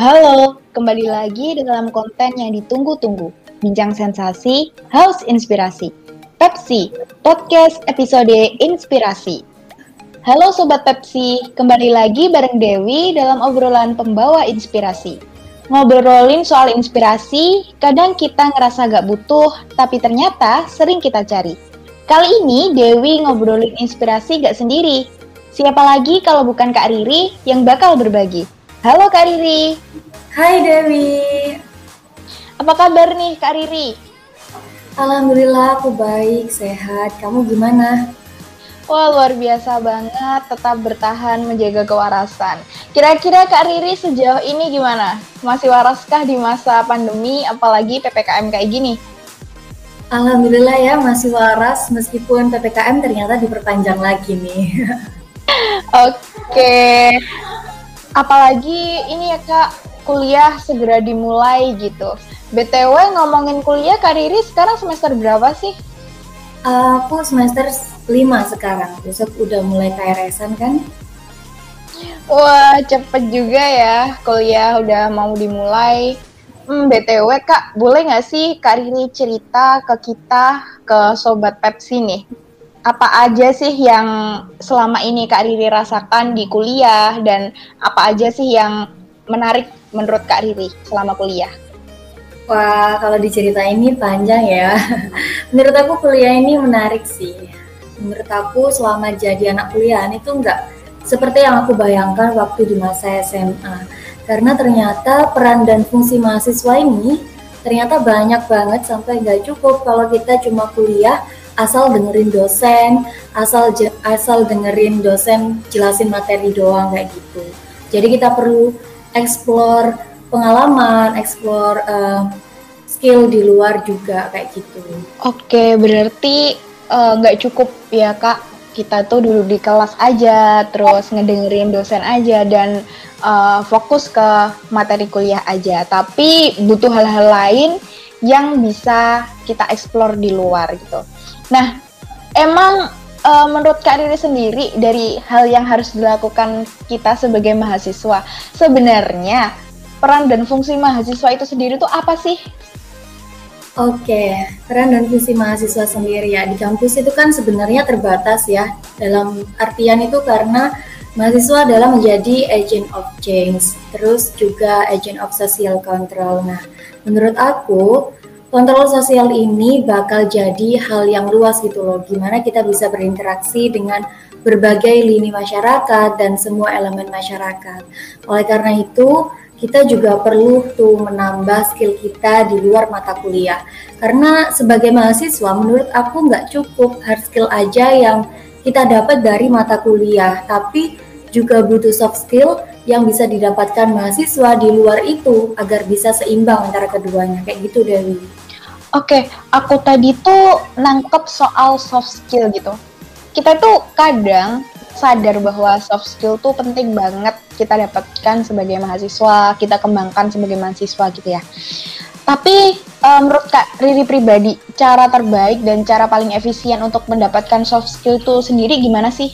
Halo, kembali lagi dalam konten yang ditunggu-tunggu. Bincang sensasi, haus inspirasi. Pepsi, podcast episode inspirasi. Halo Sobat Pepsi, kembali lagi bareng Dewi dalam obrolan pembawa inspirasi. Ngobrolin soal inspirasi, kadang kita ngerasa gak butuh, tapi ternyata sering kita cari. Kali ini Dewi ngobrolin inspirasi gak sendiri. Siapa lagi kalau bukan Kak Riri yang bakal berbagi? Halo Kak Riri. Hai Dewi. Apa kabar nih Kak Riri? Alhamdulillah aku baik, sehat. Kamu gimana? Wah luar biasa banget, tetap bertahan menjaga kewarasan. Kira-kira Kak Riri sejauh ini gimana? Masih waraskah di masa pandemi, apalagi PPKM kayak gini? Alhamdulillah ya masih waras meskipun PPKM ternyata diperpanjang lagi nih. Oke, apalagi ini ya kak kuliah segera dimulai gitu. BTW ngomongin kuliah Kak Riri sekarang semester berapa sih? aku semester 5 sekarang. Besok udah mulai KRS-an kan? Wah, cepet juga ya kuliah udah mau dimulai. Hmm, BTW Kak, boleh nggak sih Kak Riri cerita ke kita, ke Sobat Pepsi nih, apa aja sih yang selama ini Kak Riri rasakan di kuliah dan apa aja sih yang menarik menurut Kak Riri selama kuliah? Wah, kalau diceritain ini panjang ya. menurut aku kuliah ini menarik sih. Menurut aku selama jadi anak kuliah itu enggak seperti yang aku bayangkan waktu di masa SMA. Karena ternyata peran dan fungsi mahasiswa ini ternyata banyak banget sampai nggak cukup kalau kita cuma kuliah asal dengerin dosen, asal asal dengerin dosen jelasin materi doang kayak gitu. Jadi kita perlu explore pengalaman, explore uh, skill di luar juga kayak gitu. Oke, berarti eh, nggak uh, cukup ya kak kita tuh duduk di kelas aja, terus ngedengerin dosen aja dan uh, fokus ke materi kuliah aja. Tapi butuh hal-hal lain yang bisa kita explore di luar gitu. Nah, emang uh, menurut Kak Riri sendiri dari hal yang harus dilakukan kita sebagai mahasiswa, sebenarnya peran dan fungsi mahasiswa itu sendiri itu apa sih? Oke, peran dan fungsi mahasiswa sendiri ya di kampus itu kan sebenarnya terbatas ya. Dalam artian itu karena mahasiswa adalah menjadi agent of change, terus juga agent of social control. Nah, menurut aku kontrol sosial ini bakal jadi hal yang luas gitu loh. Gimana kita bisa berinteraksi dengan berbagai lini masyarakat dan semua elemen masyarakat. Oleh karena itu, kita juga perlu tuh menambah skill kita di luar mata kuliah. Karena sebagai mahasiswa, menurut aku nggak cukup hard skill aja yang kita dapat dari mata kuliah, tapi juga butuh soft skill yang bisa didapatkan mahasiswa di luar itu agar bisa seimbang antara keduanya. Kayak gitu Dewi. Oke, okay, aku tadi tuh nangkep soal soft skill gitu. Kita tuh kadang sadar bahwa soft skill tuh penting banget kita dapatkan sebagai mahasiswa, kita kembangkan sebagai mahasiswa gitu ya. Tapi um, menurut Kak Riri pribadi, cara terbaik dan cara paling efisien untuk mendapatkan soft skill itu sendiri gimana sih?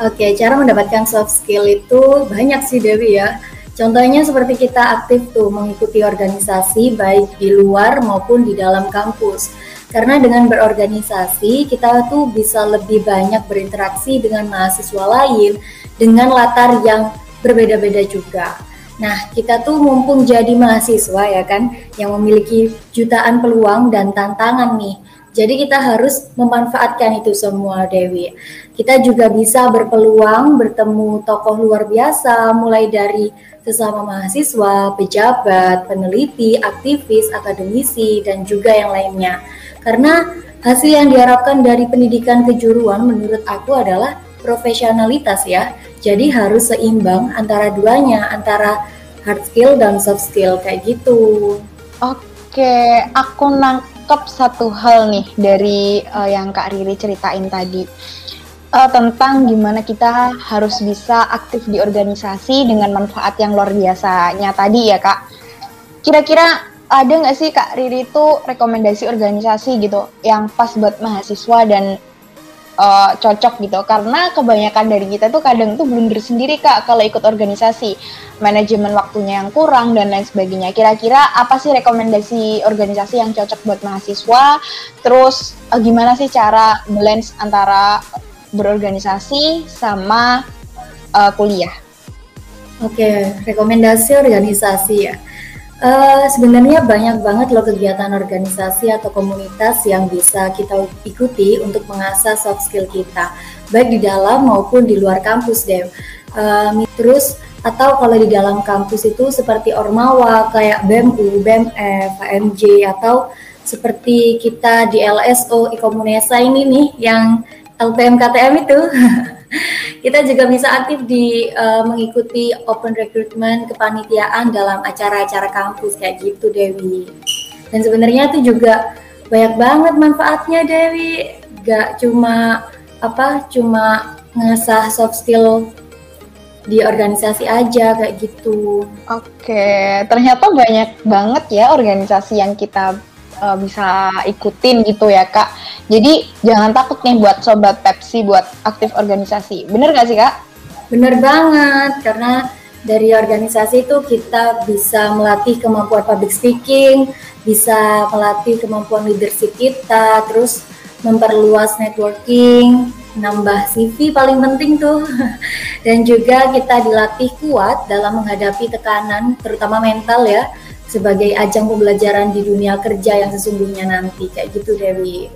Oke, cara mendapatkan soft skill itu banyak sih Dewi ya. Contohnya seperti kita aktif tuh mengikuti organisasi baik di luar maupun di dalam kampus. Karena dengan berorganisasi kita tuh bisa lebih banyak berinteraksi dengan mahasiswa lain dengan latar yang berbeda-beda juga. Nah, kita tuh mumpung jadi mahasiswa ya kan yang memiliki jutaan peluang dan tantangan nih. Jadi kita harus memanfaatkan itu semua Dewi. Kita juga bisa berpeluang bertemu tokoh luar biasa mulai dari sesama mahasiswa, pejabat, peneliti, aktivis, akademisi, dan juga yang lainnya. Karena hasil yang diharapkan dari pendidikan kejuruan menurut aku adalah profesionalitas ya. Jadi harus seimbang antara duanya, antara hard skill dan soft skill kayak gitu. Oke, aku nangkep satu hal nih dari uh, yang Kak Riri ceritain tadi uh, tentang gimana kita harus bisa aktif di organisasi dengan manfaat yang luar biasanya tadi ya kak. Kira-kira ada nggak sih kak Riri itu rekomendasi organisasi gitu yang pas buat mahasiswa dan uh, cocok gitu. Karena kebanyakan dari kita tuh kadang tuh blunder sendiri kak kalau ikut organisasi. Manajemen waktunya yang kurang dan lain sebagainya. Kira-kira apa sih rekomendasi organisasi yang cocok buat mahasiswa? Terus uh, gimana sih cara balance antara berorganisasi sama uh, kuliah? Oke rekomendasi organisasi ya Uh, sebenarnya banyak banget loh kegiatan organisasi atau komunitas yang bisa kita ikuti untuk mengasah soft skill kita, baik di dalam maupun di luar kampus deh. Uh, terus atau kalau di dalam kampus itu seperti Ormawa, kayak BEMU, BMF, HMJ, atau seperti kita di LSO, Ikomunesa ini nih, yang LPM KTM itu. Kita juga bisa aktif di uh, mengikuti open recruitment kepanitiaan dalam acara-acara kampus kayak gitu Dewi. Dan sebenarnya itu juga banyak banget manfaatnya Dewi. Gak cuma apa cuma ngasah soft skill di organisasi aja kayak gitu. Oke, ternyata banyak banget ya organisasi yang kita uh, bisa ikutin gitu ya kak. Jadi jangan takut nih buat sobat Pepsi buat aktif organisasi. Bener gak sih kak? Bener banget karena dari organisasi itu kita bisa melatih kemampuan public speaking, bisa melatih kemampuan leadership kita, terus memperluas networking, nambah CV paling penting tuh. Dan juga kita dilatih kuat dalam menghadapi tekanan, terutama mental ya sebagai ajang pembelajaran di dunia kerja yang sesungguhnya nanti kayak gitu Dewi.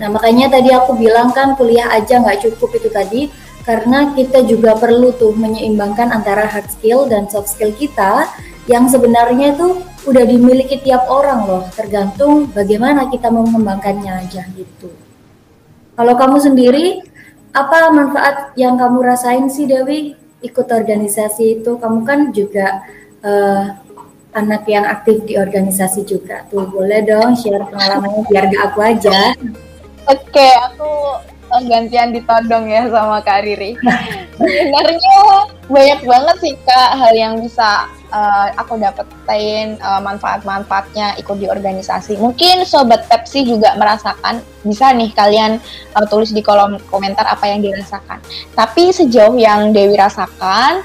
Nah makanya tadi aku bilang kan kuliah aja nggak cukup itu tadi karena kita juga perlu tuh menyeimbangkan antara hard skill dan soft skill kita yang sebenarnya itu udah dimiliki tiap orang loh tergantung bagaimana kita mengembangkannya aja gitu. Kalau kamu sendiri apa manfaat yang kamu rasain sih Dewi ikut organisasi itu? Kamu kan juga uh, anak yang aktif di organisasi juga. Tuh boleh dong share pengalamannya biar gak aku aja. Oke okay, aku gantian ditodong ya sama Kak Riri. Sebenarnya banyak banget sih Kak hal yang bisa uh, aku dapetin uh, manfaat-manfaatnya ikut di organisasi. Mungkin Sobat Pepsi juga merasakan bisa nih kalian uh, tulis di kolom komentar apa yang dirasakan. Tapi sejauh yang Dewi rasakan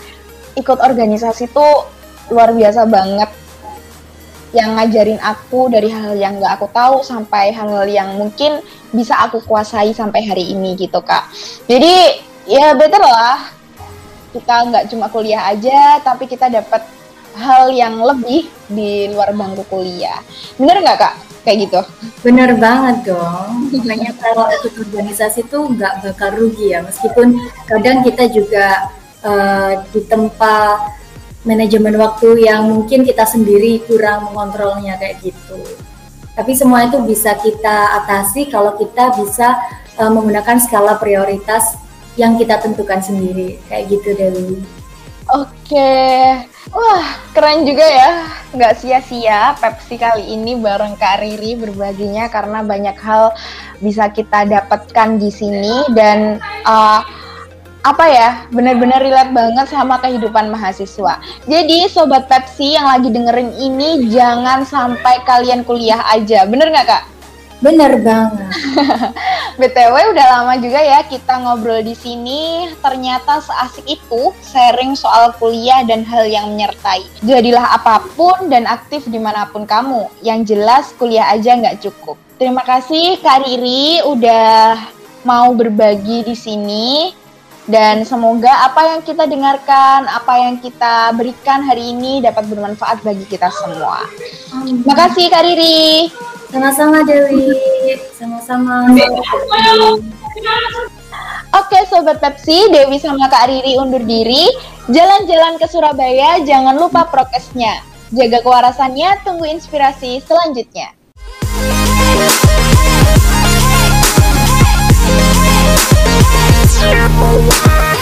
ikut organisasi tuh luar biasa banget yang ngajarin aku dari hal yang gak aku tahu sampai hal-hal yang mungkin bisa aku kuasai sampai hari ini gitu kak. Jadi ya better lah kita nggak cuma kuliah aja tapi kita dapat hal yang lebih di luar bangku kuliah. Bener nggak kak? Kayak gitu? Bener banget dong. Makanya kalau ikut organisasi tuh nggak bakal rugi ya. Meskipun kadang kita juga uh, ditempa manajemen waktu yang mungkin kita sendiri kurang mengontrolnya kayak gitu. Tapi semua itu bisa kita atasi kalau kita bisa uh, menggunakan skala prioritas yang kita tentukan sendiri kayak gitu Dewi. Oke, wah keren juga ya, nggak sia-sia Pepsi kali ini bareng Kak Riri berbaginya karena banyak hal bisa kita dapatkan di sini dan uh, apa ya benar-benar relate banget sama kehidupan mahasiswa. Jadi sobat Pepsi yang lagi dengerin ini jangan sampai kalian kuliah aja, bener nggak kak? Bener banget. BTW udah lama juga ya kita ngobrol di sini. Ternyata seasik itu sharing soal kuliah dan hal yang menyertai. Jadilah apa pun dan aktif di mana pun kamu. Yang jelas kuliah aja nggak cukup. Terima kasih Kak Riri udah mau berbagi di sini. Dan semoga apa yang kita dengarkan, apa yang kita berikan hari ini dapat bermanfaat bagi kita semua. Terima kasih Kak Riri. Sama-sama Dewi. Sama-sama. Oke Sobat Pepsi, Dewi sama Kak Riri undur diri. Jalan-jalan ke Surabaya, jangan lupa prokesnya. Jaga kewarasannya, tunggu inspirasi selanjutnya. you